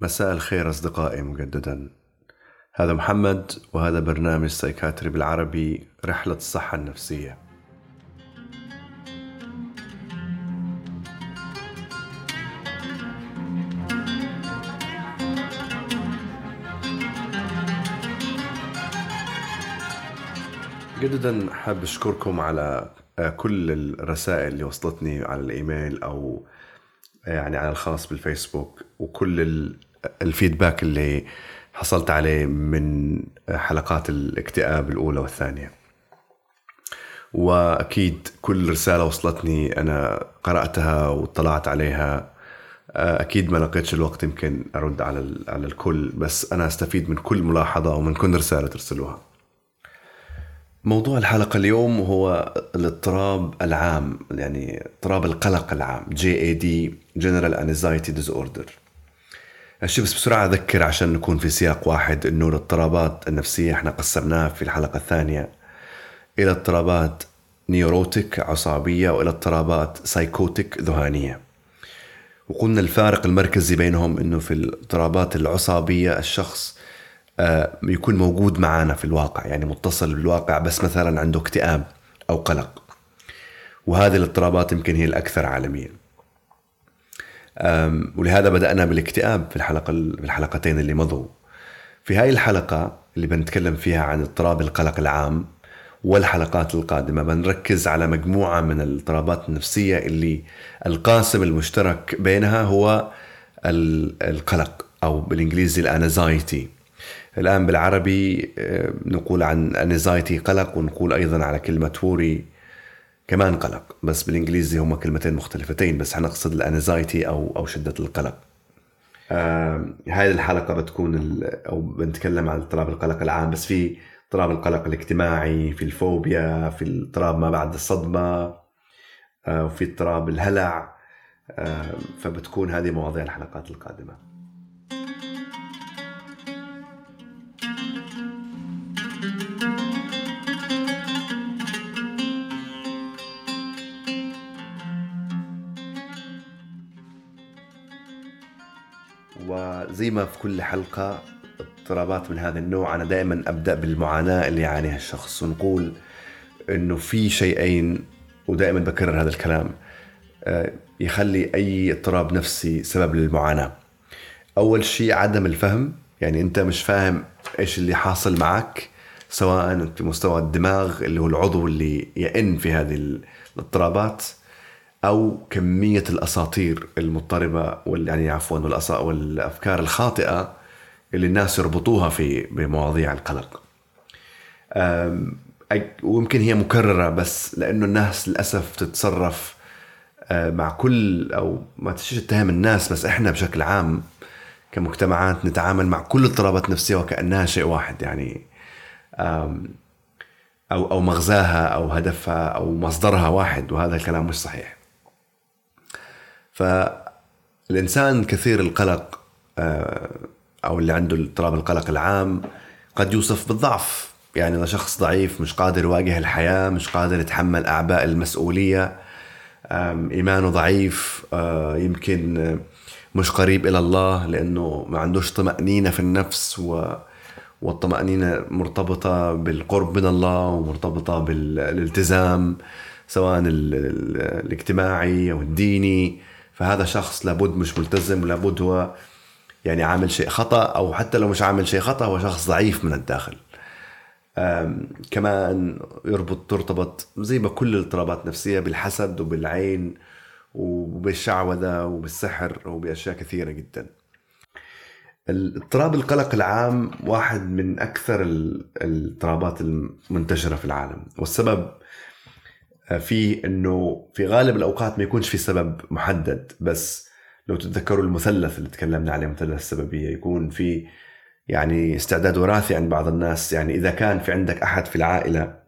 مساء الخير أصدقائي مجددا. هذا محمد وهذا برنامج سايكاتري بالعربي رحلة الصحة النفسية. جددا حاب أشكركم على كل الرسائل اللي وصلتني على الإيميل أو يعني على الخاص بالفيسبوك وكل الفيدباك اللي حصلت عليه من حلقات الاكتئاب الأولى والثانية. وأكيد كل رسالة وصلتني أنا قرأتها واطلعت عليها. أكيد ما لقيتش الوقت يمكن أرد على على الكل بس أنا أستفيد من كل ملاحظة ومن كل رسالة ترسلوها. موضوع الحلقة اليوم هو الاضطراب العام يعني اضطراب القلق العام جي اي دي General Anxiety Disorder. هالشي بس بسرعة أذكر عشان نكون في سياق واحد إنه الاضطرابات النفسية إحنا قسمناها في الحلقة الثانية. إلى اضطرابات neurotic عصابية وإلى اضطرابات psychotic ذهانية. وقلنا الفارق المركزي بينهم إنه في الاضطرابات العصابية الشخص آه، يكون موجود معنا في الواقع يعني متصل بالواقع بس مثلا عنده اكتئاب أو قلق. وهذه الاضطرابات يمكن هي الأكثر عالميا. ولهذا بدأنا بالاكتئاب في الحلقة في الحلقتين اللي مضوا. في هاي الحلقة اللي بنتكلم فيها عن اضطراب القلق العام والحلقات القادمة بنركز على مجموعة من الاضطرابات النفسية اللي القاسم المشترك بينها هو القلق أو بالإنجليزي الأنزايتي. الآن بالعربي نقول عن أنزايتي قلق ونقول أيضا على كلمة وري كمان قلق بس بالإنجليزي هما كلمتين مختلفتين بس حنقصد الأنزايتي أو أو شدة القلق. آه الحلقة بتكون أو بنتكلم عن اضطراب القلق العام بس في اضطراب القلق الاجتماعي في الفوبيا في اضطراب ما بعد الصدمة آه وفي اضطراب الهلع. آه فبتكون هذه مواضيع الحلقات القادمة. وزي ما في كل حلقة. اضطرابات من هذا النوع. أنا دائما أبدأ بالمعاناة اللي يعانيها الشخص. ونقول إنه في شيئين ودائما بكرر هذا الكلام. آه، يخلي أي اضطراب نفسي سبب للمعاناة. أول شيء عدم الفهم. يعني أنت مش فاهم إيش اللي حاصل معك سواء في مستوى الدماغ اللي هو العضو اللي يئن في هذه الاضطرابات. أو كمية الأساطير المضطربة وال يعني عفوا والأفكار الخاطئة اللي الناس يربطوها في بمواضيع القلق. ويمكن هي مكررة بس لأنه الناس للأسف تتصرف مع كل أو ما تتهم الناس بس إحنا بشكل عام كمجتمعات نتعامل مع كل الاضطرابات النفسيه وكأنها شيء واحد يعني أو أو مغزاها أو هدفها أو مصدرها واحد وهذا الكلام مش صحيح. فالإنسان كثير القلق آه، أو اللي عنده اضطراب القلق العام قد يوصف بالضعف. يعني إذا شخص ضعيف مش قادر يواجه الحياة مش قادر يتحمل أعباء المسؤولية إيمانه ضعيف آه، يمكن مش قريب إلى الله لأنه ما عندوش طمأنينة في النفس و والطمأنينة مرتبطة بالقرب من الله ومرتبطة بالالتزام سواء الاجتماعي أو الديني. فهذا شخص لابد مش ملتزم ولابد هو يعني عامل شيء خطأ أو حتى لو مش عامل شيء خطأ هو شخص ضعيف من الداخل. كمان يربط ترتبط زي ما كل الاضطرابات النفسية بالحسد وبالعين وبالشعوذة وبالسحر وبأشياء كثيرة جدا. اضطراب القلق العام واحد من أكثر الاضطرابات المنتشرة في العالم. والسبب في إنه في غالب الأوقات ما يكونش في سبب محدد بس لو تتذكروا المثلث اللي تكلمنا عليه مثلث السببية يكون في يعني استعداد وراثي عند بعض الناس. يعني إذا كان في عندك أحد في العائلة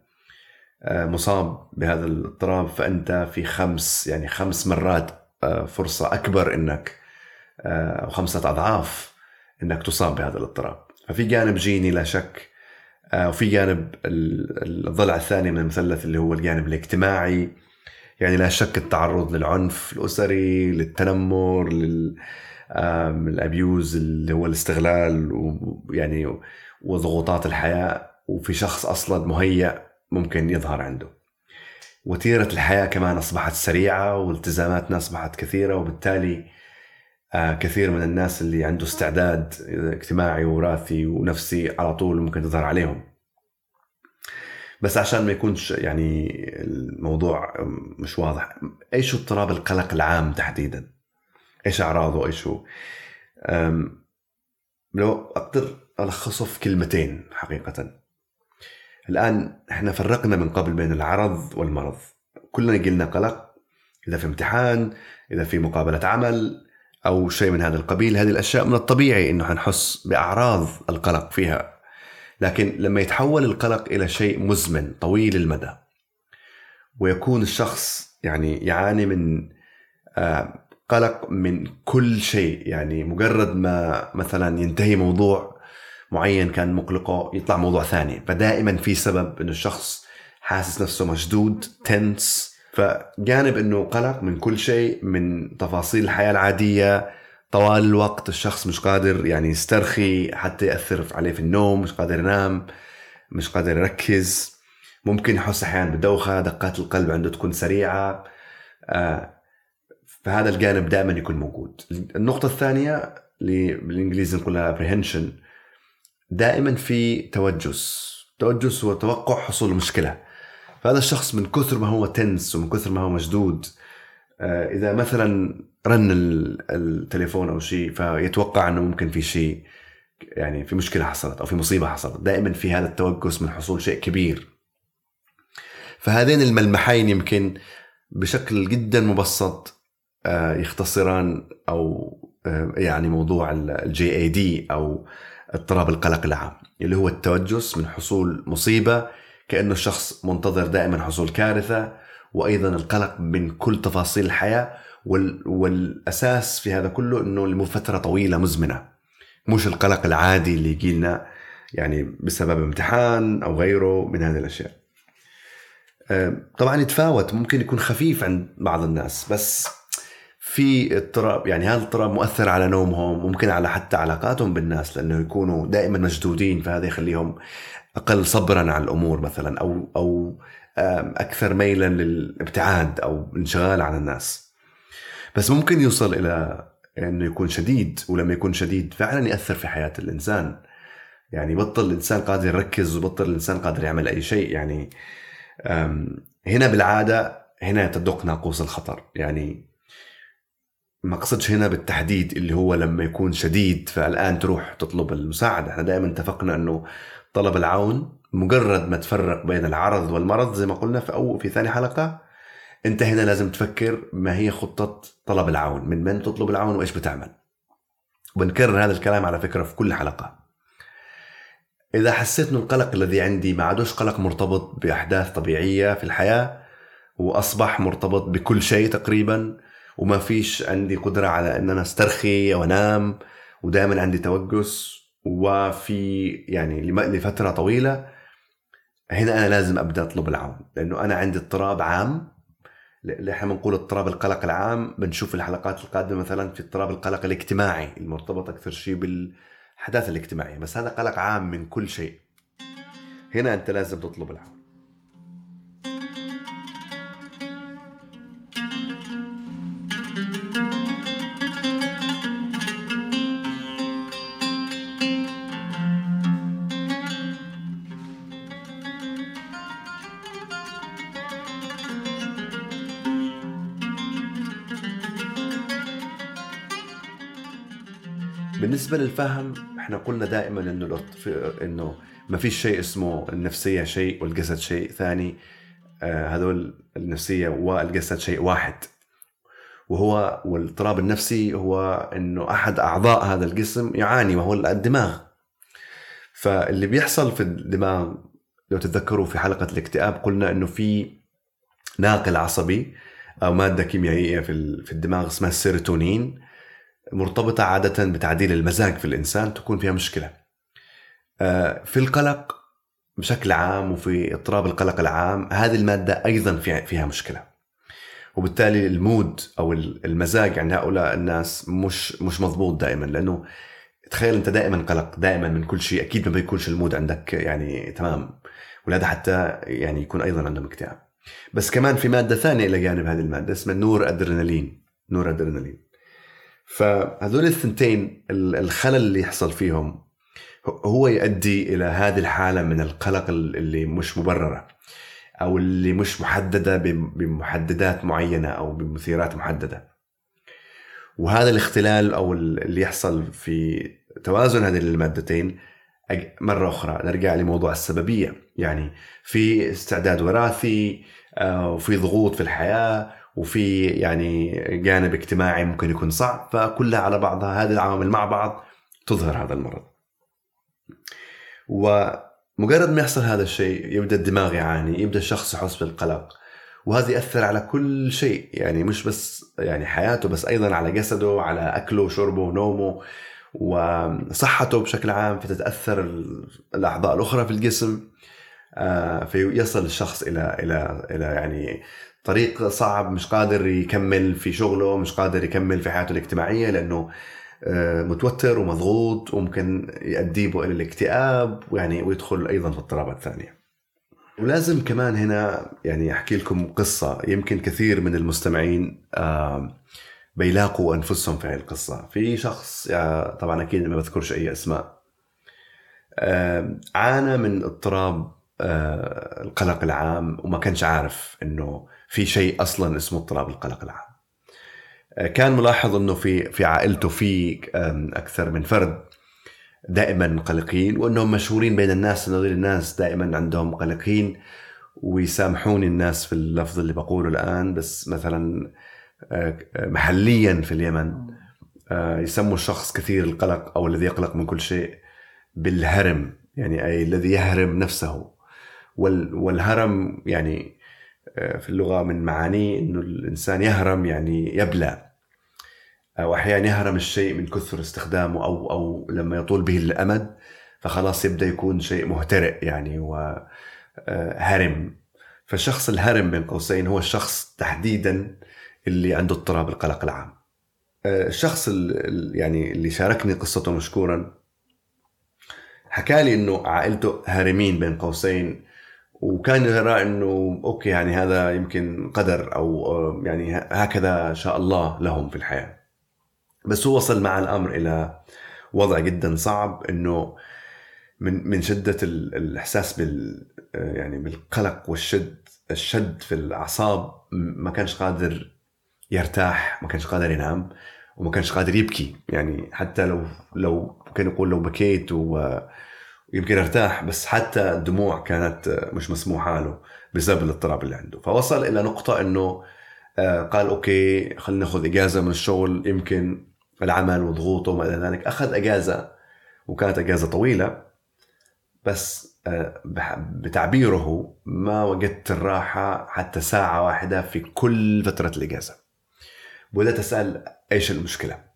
آه، مصاب بهذا الاضطراب فأنت في خمس يعني خمس مرات آه، فرصة أكبر إنك آه، أو خمسة أضعاف إنك تصاب بهذا الاضطراب. ففي جانب جيني لا شك وفي جانب الضلع الثاني من المثلث اللي هو الجانب الاجتماعي. يعني لا شك التعرض للعنف الأسري للتنمر لل الأبيوز اللي هو الاستغلال ويعني وضغوطات الحياة. وفي شخص أصلا مهيأ ممكن يظهر عنده. وتيرة الحياة كمان أصبحت سريعة والتزاماتنا أصبحت كثيرة وبالتالي آه، كثير من الناس اللي عنده استعداد اجتماعي وراثي ونفسي على طول ممكن تظهر عليهم. بس عشان ما يكونش يعني الموضوع مش واضح إيش اضطراب القلق العام تحديدا؟ إيش أعراضه؟ إيش هو؟ لو أقدر ألخصه في كلمتين حقيقه. الآن إحنا فرقنا من قبل بين العرض والمرض. كلنا قلنا قلق إذا في امتحان إذا في مقابلة عمل أو شيء من هذا القبيل. هذه الأشياء من الطبيعي إنه حنحس بأعراض القلق فيها. لكن لما يتحول القلق إلى شيء مزمن طويل المدى ويكون الشخص يعني يعاني من آه، قلق من كل شيء يعني مجرد ما مثلا ينتهي موضوع معين كان مقلقه يطلع موضوع ثاني. فدائما في سبب إنه الشخص حاسس نفسه مشدود تنس فجانب إنه قلق من كل شيء من تفاصيل الحياة العادية طوال الوقت الشخص مش قادر يعني يسترخي حتى يأثر عليه في النوم مش قادر ينام مش قادر يركز. ممكن يحس أحيانا بدوخة دقات القلب عنده تكون سريعة. آه فهذا الجانب دائما يكون موجود. النقطة الثانية اللي بالإنجليزي نقولها apprehension دائما في توجس. توجس هو توقع حصول مشكله فهذا الشخص من كثر ما هو تنس ومن كثر ما هو مشدود آه، إذا مثلا رن التليفون أو شيء فيتوقع إنه ممكن في شيء يعني في مشكلة حصلت أو في مصيبة حصلت دائما في هذا التوقس من حصول شيء كبير. فهذين الملمحين يمكن بشكل جدا مبسط آه، يختصران أو آه، يعني موضوع الجي اي دي أو اضطراب القلق العام اللي هو التوجس من حصول مصيبة كأنه الشخص منتظر دائما حصول كارثة وأيضا القلق من كل تفاصيل الحياة والأساس في هذا كله إنه لفتره طويلة مزمنة. مش القلق العادي اللي يجي لنا يعني بسبب امتحان أو غيره من هذه الأشياء. طبعا يتفاوت ممكن يكون خفيف عند بعض الناس بس في اضطراب يعني هذا الاضطراب مؤثر على نومهم ممكن على حتى علاقاتهم بالناس لأنه يكونوا دائما مشدودين فهذا يخليهم أقل صبرا على الأمور مثلا أو أو أكثر ميلا للابتعاد أو الانشغال عن الناس. بس ممكن يوصل إلى إنه يكون شديد ولما يكون شديد فعلا يأثر في حياة الإنسان. يعني بطل الإنسان قادر يركز وبطل الإنسان قادر يعمل أي شيء. يعني هنا بالعادة هنا تدق ناقوس الخطر. يعني ما أقصدش هنا بالتحديد اللي هو لما يكون شديد فالآن تروح تطلب المساعدة. إحنا دائما اتفقنا إنه طلب العون مجرد ما تفرق بين العرض والمرض زي ما قلنا في أو في ثاني حلقة. أنت هنا لازم تفكر ما هي خطة طلب العون من من تطلب العون وإيش بتعمل. بنكرر هذا الكلام على فكرة في كل حلقة. إذا حسيت أن القلق الذي عندي ما عادوش قلق مرتبط بأحداث طبيعية في الحياة وأصبح مرتبط بكل شيء تقريبا وما فيش عندي قدرة على أن أنا أسترخي أو أنام ودائما عندي توقس وفي يعني لفترة طويلة هنا أنا لازم أبدأ أطلب العون لأنه أنا عندي اضطراب عام. اللي إحنا بنقول اضطراب القلق العام بنشوف الحلقات القادمة مثلا في اضطراب القلق الاجتماعي المرتبط أكثر شيء بالأحداث الاجتماعية بس هذا قلق عام من كل شيء. هنا أنت لازم تطلب العون. بالنسبة للفهم إحنا قلنا دائما إنه إنه ما فيش شيء اسمه النفسية شيء والجسد شيء. ثاني آه هذول النفسية والجسد شيء واحد. وهو والاضطراب النفسي هو إنه أحد أعضاء هذا الجسم يعاني وهو الدماغ. فاللي بيحصل في الدماغ لو تتذكروا في حلقة الاكتئاب قلنا إنه في ناقل عصبي أو مادة كيميائية في الدماغ اسمها السيروتونين مرتبطة عادة بتعديل المزاج في الإنسان تكون فيها مشكلة. آه، في القلق بشكل عام وفي اضطراب القلق العام هذه المادة أيضا فيها مشكلة. وبالتالي ال mood أو المزاج عند هؤلاء الناس مش مش مضبوط دائما لأنه تخيل أنت دائما قلق دائما من كل شيء أكيد ما بيكونش ال mood عندك يعني تمام. ولهذا حتى يعني يكون أيضا عندهم اكتئاب. بس كمان في مادة ثانية إلى جانب هذه المادة اسمها نور أدرينالين. نور أدرينالين. فهذول الثنتين الخلل اللي يحصل فيهم هو يؤدي إلى هذه الحالة من القلق اللي مش مبررة أو اللي مش محددة بمحددات معينة أو بمثيرات محددة. وهذا الاختلال أو اللي يحصل في توازن هذه المادتين مرة أخرى. نرجع لموضوع السببية. يعني في استعداد وراثي آه، وفي ضغوط في الحياة وفي يعني جانب اجتماعي ممكن يكون صعب فكلها على بعضها هذه العوامل مع بعض تظهر هذا المرض. ومجرد ما يحصل هذا الشيء يبدأ الدماغ يعاني يبدأ الشخص يحس بالقلق. وهذا يأثر على كل شيء يعني مش بس يعني حياته بس أيضا على جسده على أكله وشربه ونومه وصحته بشكل عام فتتأثر الأعضاء الأخرى في الجسم. آه، فيصل الشخص إلى إلى إلى يعني طريق صعب مش قادر يكمل في شغله مش قادر يكمل في حياته الاجتماعية لأنه آه، متوتر ومضغوط وممكن يؤديه إلى الاكتئاب ويعني ويدخل أيضا في اضطرابات ثانية. ولازم كمان هنا يعني أحكي لكم قصة يمكن كثير من المستمعين بيلاقوا أنفسهم في هذه القصة، في شخص طبعا أكيد ما بذكرش أي أسماء عانى من اضطراب آه، القلق العام وما كانش عارف إنه في شيء أصلا اسمه اضطراب القلق العام. آه، كان ملاحظ إنه في في عائلته في أكثر من فرد دائما قلقين وإنهم مشهورين بين الناس إنه الناس دائما عندهم قلقين ويسامحوني الناس في اللفظ اللي بقوله الآن بس مثلا آه، محليا في اليمن آه، يسموا الشخص كثير القلق أو الذي يقلق من كل شيء بالهرم يعني أي الذي يهرم نفسه والهرم يعني في اللغة من معانيه إنه الإنسان يهرم يعني يبلى واحيانا يهرم الشيء من كثر استخدامه أو أو لما يطول به الأمد فخلاص يبدأ يكون شيء مهترئ يعني وهرم فالشخص الهرم بين قوسين هو الشخص تحديدا اللي عنده اضطراب القلق العام. الشخص اللي يعني اللي شاركني قصته مشكورا حكى لي إنه عائلته هارمين بين قوسين وكان يرى إنه أوكي يعني هذا يمكن قدر أو يعني هكذا شاء الله لهم في الحياة. بس هو وصل مع الأمر إلى وضع جدا صعب إنه من من شدة الإحساس بال يعني بالقلق والشد الشد في الأعصاب ما كانش قادر يرتاح ما كانش قادر ينام وما كانش قادر يبكي. يعني حتى لو لو ممكن يقول لو بكيت ويمكن ارتاح بس حتى الدموع كانت مش مسموحه له بسبب الاضطراب اللي عنده. فوصل إلى نقطة إنه آه، قال أوكي خلينا ناخذ إجازة من الشغل يمكن العمل وضغوطه وما إلى ذلك. أخذ إجازة وكانت إجازة طويلة بس آه، بتعبيره ما وجدت الراحة حتى ساعة واحدة في كل فترة الإجازة. بدأت أسأل إيش المشكلة؟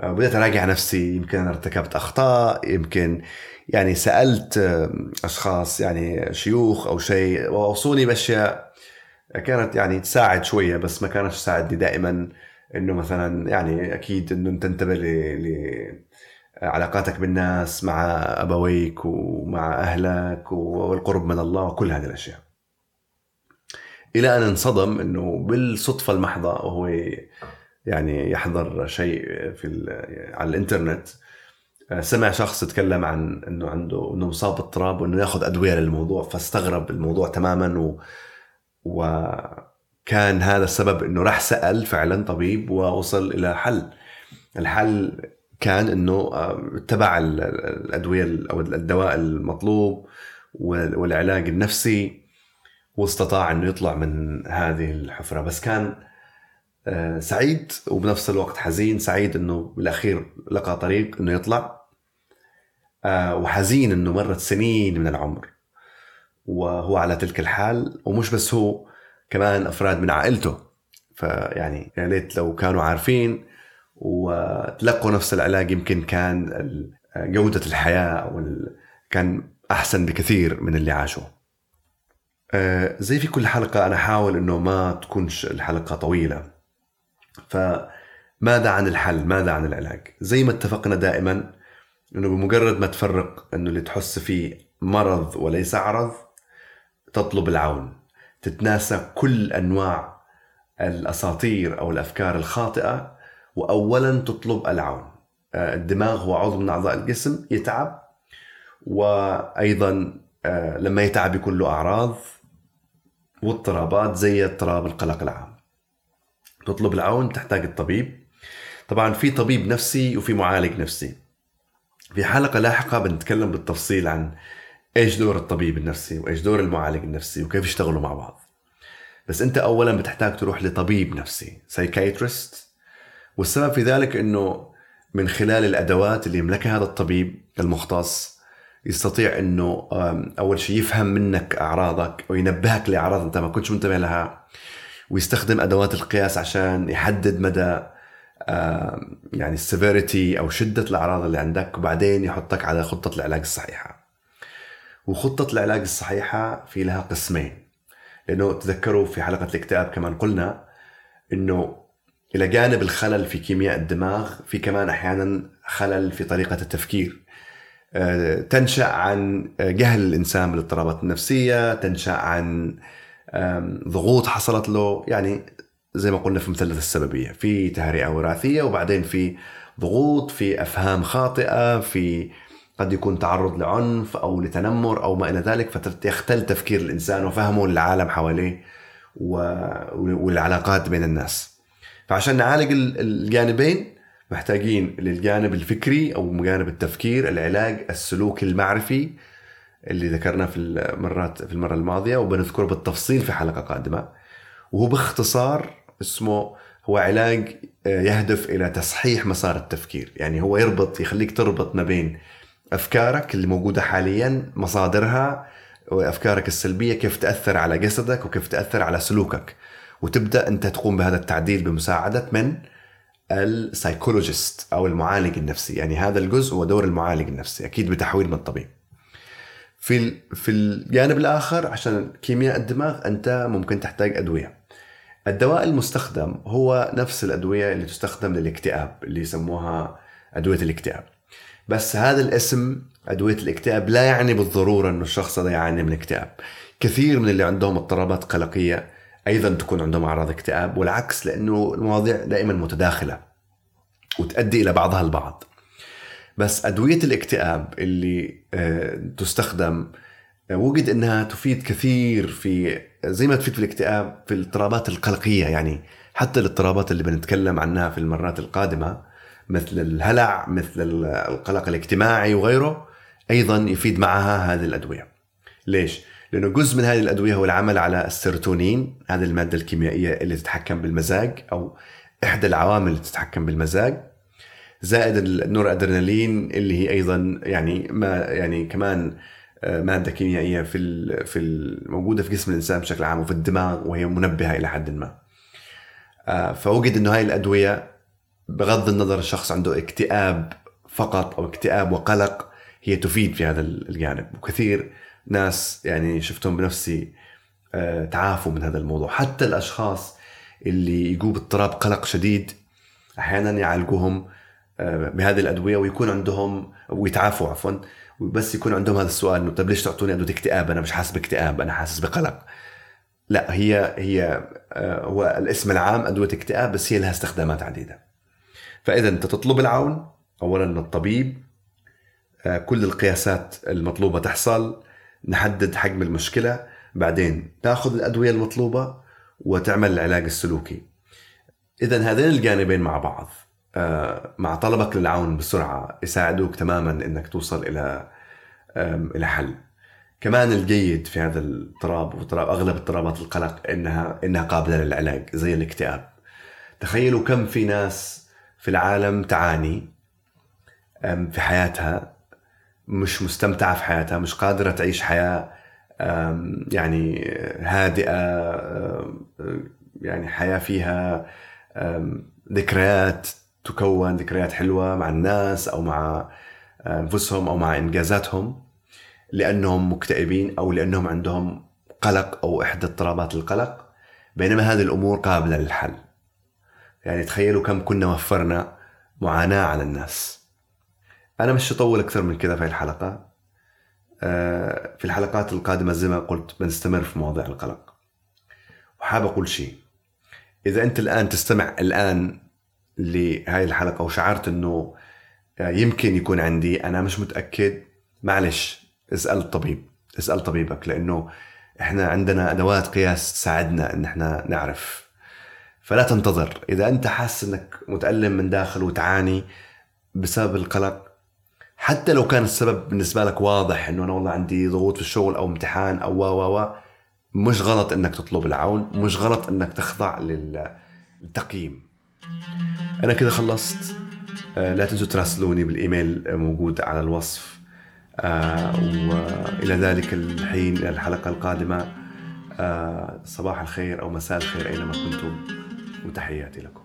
آه، بدات أراجع نفسي يمكن أنا ارتكبت أخطاء يمكن يعني سألت آه، أشخاص يعني شيوخ أو شيء وأوصوني بأشياء كانت يعني تساعد شوية بس ما كانت تساعدني دائما إنه مثلا يعني أكيد إنه تنتبه ل علاقاتك بالناس مع أبويك ومع أهلك والقرب من الله وكل هذه الأشياء. إلى أن انصدم إنه بالصدفة المحضة وهو يعني يحضر شيء في على الإنترنت. سمع شخص يتكلم عن إنه عنده إنه مصاب باضطراب وإنه ياخذ أدوية للموضوع فاستغرب الموضوع تماما و, و كان هذا السبب إنه راح سأل فعلا طبيب ووصل إلى حل. الحل كان إنه آه، اتبع الأدوية أو الدواء المطلوب والعلاج النفسي واستطاع إنه يطلع من هذه الحفرة. بس كان آه، سعيد وبنفس الوقت حزين. سعيد إنه بالأخير لقى طريق إنه يطلع. آه، وحزين إنه مرت سنين من العمر. وهو على تلك الحال ومش بس هو كمان أفراد من عائلته. فيعني يا ريت لو كانوا عارفين وتلقوا نفس العلاج يمكن كان جودة الحياة أو كان أحسن بكثير من اللي عاشوا آه، زي في كل حلقة أنا حاول إنه ما تكونش الحلقة طويلة. فماذا عن الحل؟ ماذا عن العلاج؟ زي ما اتفقنا دائما إنه بمجرد ما تفرق إنه اللي تحس فيه مرض وليس عرض تطلب العون. تتناسى كل أنواع الأساطير أو الأفكار الخاطئة وأولا تطلب العون. آه، الدماغ هو عضو من أعضاء الجسم يتعب وأيضا آه، لما يتعب يكون له أعراض واضطرابات زي اضطراب القلق العام. تطلب العون تحتاج الطبيب. طبعا في طبيب نفسي وفي معالج نفسي. في حلقة لاحقة بنتكلم بالتفصيل عن إيش دور الطبيب النفسي وإيش دور المعالج النفسي وكيف يشتغلوا مع بعض. بس أنت اولا بتحتاج تروح لطبيب نفسي سايكايترست والسبب في ذلك إنه من خلال الأدوات اللي يملكها هذا الطبيب المختص يستطيع إنه أول شيء يفهم منك أعراضك وينبهك لأعراض أنت ما كنتش منتبه لها. ويستخدم أدوات القياس عشان يحدد مدى يعني السيفيريتي أو شدة الأعراض اللي عندك وبعدين يحطك على خطة العلاج الصحيحة. وخطة العلاج الصحيحة في لها قسمين. لأنه تذكروا في حلقة الاكتئاب كمان قلنا إنه إلى جانب الخلل في كيمياء الدماغ في كمان أحيانا خلل في طريقة التفكير. آه، تنشأ عن جهل الإنسان بالاضطرابات النفسية تنشأ عن ضغوط حصلت له يعني زي ما قلنا في مثلث السببية. في تهرئه وراثية وبعدين في ضغوط في أفهام خاطئة في قد يكون تعرض لعنف أو لتنمر أو ما إلى ذلك فيختل تفكير الإنسان وفهمه للعالم حواليه والعلاقات بين الناس. فعشان نعالج الجانبين محتاجين للجانب الفكري أو جانب التفكير العلاج السلوكي المعرفي اللي ذكرناه في المرات في المرة الماضية وبنذكره بالتفصيل في حلقة قادمة. وهو باختصار اسمه هو علاج آه، يهدف إلى تصحيح مسار التفكير. يعني هو يربط يخليك تربط ما بين أفكارك اللي موجودة حاليا مصادرها وأفكارك السلبية كيف تأثر على جسدك وكيف تأثر على سلوكك. وتبدأ أنت تقوم بهذا التعديل بمساعدة من السايكولوجيست أو المعالج النفسي. يعني هذا الجزء هو دور المعالج النفسي أكيد بتحويل من الطبيب في في الجانب الآخر عشان كيمياء الدماغ أنت ممكن تحتاج أدوية. الدواء المستخدم هو نفس الأدوية اللي تستخدم للاكتئاب اللي يسموها أدوية الاكتئاب. بس هذا الاسم أدوية الاكتئاب لا يعني بالضرورة إنه الشخص هذا يعاني من اكتئاب كثير من اللي عندهم اضطرابات قلقية أيضا تكون عندهم أعراض اكتئاب والعكس لأنه المواضيع دائما متداخلة وتؤدي إلى بعضها البعض. بس أدوية الاكتئاب اللي آه، تستخدم آه، وجد إنها تفيد كثير في زي ما تفيد في الاكتئاب في الاضطرابات القلقية يعني. حتى الاضطرابات اللي بنتكلم عنها في المرات القادمة مثل الهلع مثل القلق الاجتماعي وغيره أيضا يفيد معها هذه الأدوية. ليش؟ لأنه جزء من هذه الأدوية هو العمل على السيروتونين هذه المادة الكيميائية اللي تتحكم بالمزاج أو إحدى العوامل اللي تتحكم بالمزاج. زائد النور أدرينالين اللي هي أيضا يعني ما يعني كمان آه، مادة كيميائية في في الموجوده في جسم الإنسان بشكل عام وفي الدماغ وهي منبهة إلى حد ما. آه، فوجد إنه هاي الأدوية بغض النظر الشخص عنده اكتئاب فقط أو اكتئاب وقلق هي تفيد في هذا الجانب. وكثير ناس يعني شفتهم بنفسي آه، تعافوا من هذا الموضوع. حتى الأشخاص اللي يجوا باضطراب قلق شديد أحيانا يعالجوهم بهذه الأدوية ويكون عندهم ويتعافوا عفوا. بس يكون عندهم هذا السؤال إنه طيب ليش تعطوني أدوية اكتئاب؟ أنا مش حاسس باكتئاب أنا حاسس بقلق. لا هي هي آه، هو الاسم العام أدوية اكتئاب بس هي لها استخدامات عديدة. فاذا أنت تطلب العون اولا من الطبيب كل القياسات المطلوبة تحصل نحدد حجم المشكلة بعدين تأخذ الأدوية المطلوبة وتعمل العلاج السلوكي. اذا هذين الجانبين مع بعض. آه، مع طلبك للعون بسرعة يساعدوك تماما إنك توصل إلى إلى حل. كمان الجيد في هذا الاضطراب واضطراب أغلب اضطرابات القلق إنها إنها قابلة للعلاج زي الاكتئاب. تخيلوا كم في ناس في العالم تعاني في حياتها مش مستمتعة في حياتها مش قادرة تعيش حياة يعني هادئة يعني حياة فيها ذكريات تكون ذكريات حلوة مع الناس أو مع أنفسهم أو مع إنجازاتهم لأنهم مكتئبين أو لأنهم عندهم قلق أو إحدى اضطرابات القلق بينما هذه الأمور قابلة للحل. يعني تخيلوا كم كنا وفرنا معاناة على الناس. أنا مش أطول أكثر من كذا في الحلقة. آه، في الحلقات القادمة زي ما قلت بنستمر في مواضيع القلق. وحاب أقول شيء. إذا أنت الآن تستمع الآن لهذه الحلقة وشعرت أنه آه، يمكن يكون عندي. أنا مش متأكد. معلش اسأل الطبيب. اسأل طبيبك لأنه إحنا عندنا أدوات قياس تساعدنا إن إحنا نعرف. فلا تنتظر. إذا أنت حاسس إنك متألم من داخل وتعاني بسبب القلق حتى لو كان السبب بالنسبة لك واضح إنه أنا والله عندي ضغوط في الشغل أو امتحان أو و و مش غلط إنك تطلب العون مش غلط إنك تخضع للتقييم. أنا كده خلصت. آه، لا تنسوا تراسلوني بالإيميل موجود على الوصف. آه وإلى ذلك الحين الحلقة القادمة. آه صباح الخير أو مساء الخير أينما كنتم وتحياتي لكم.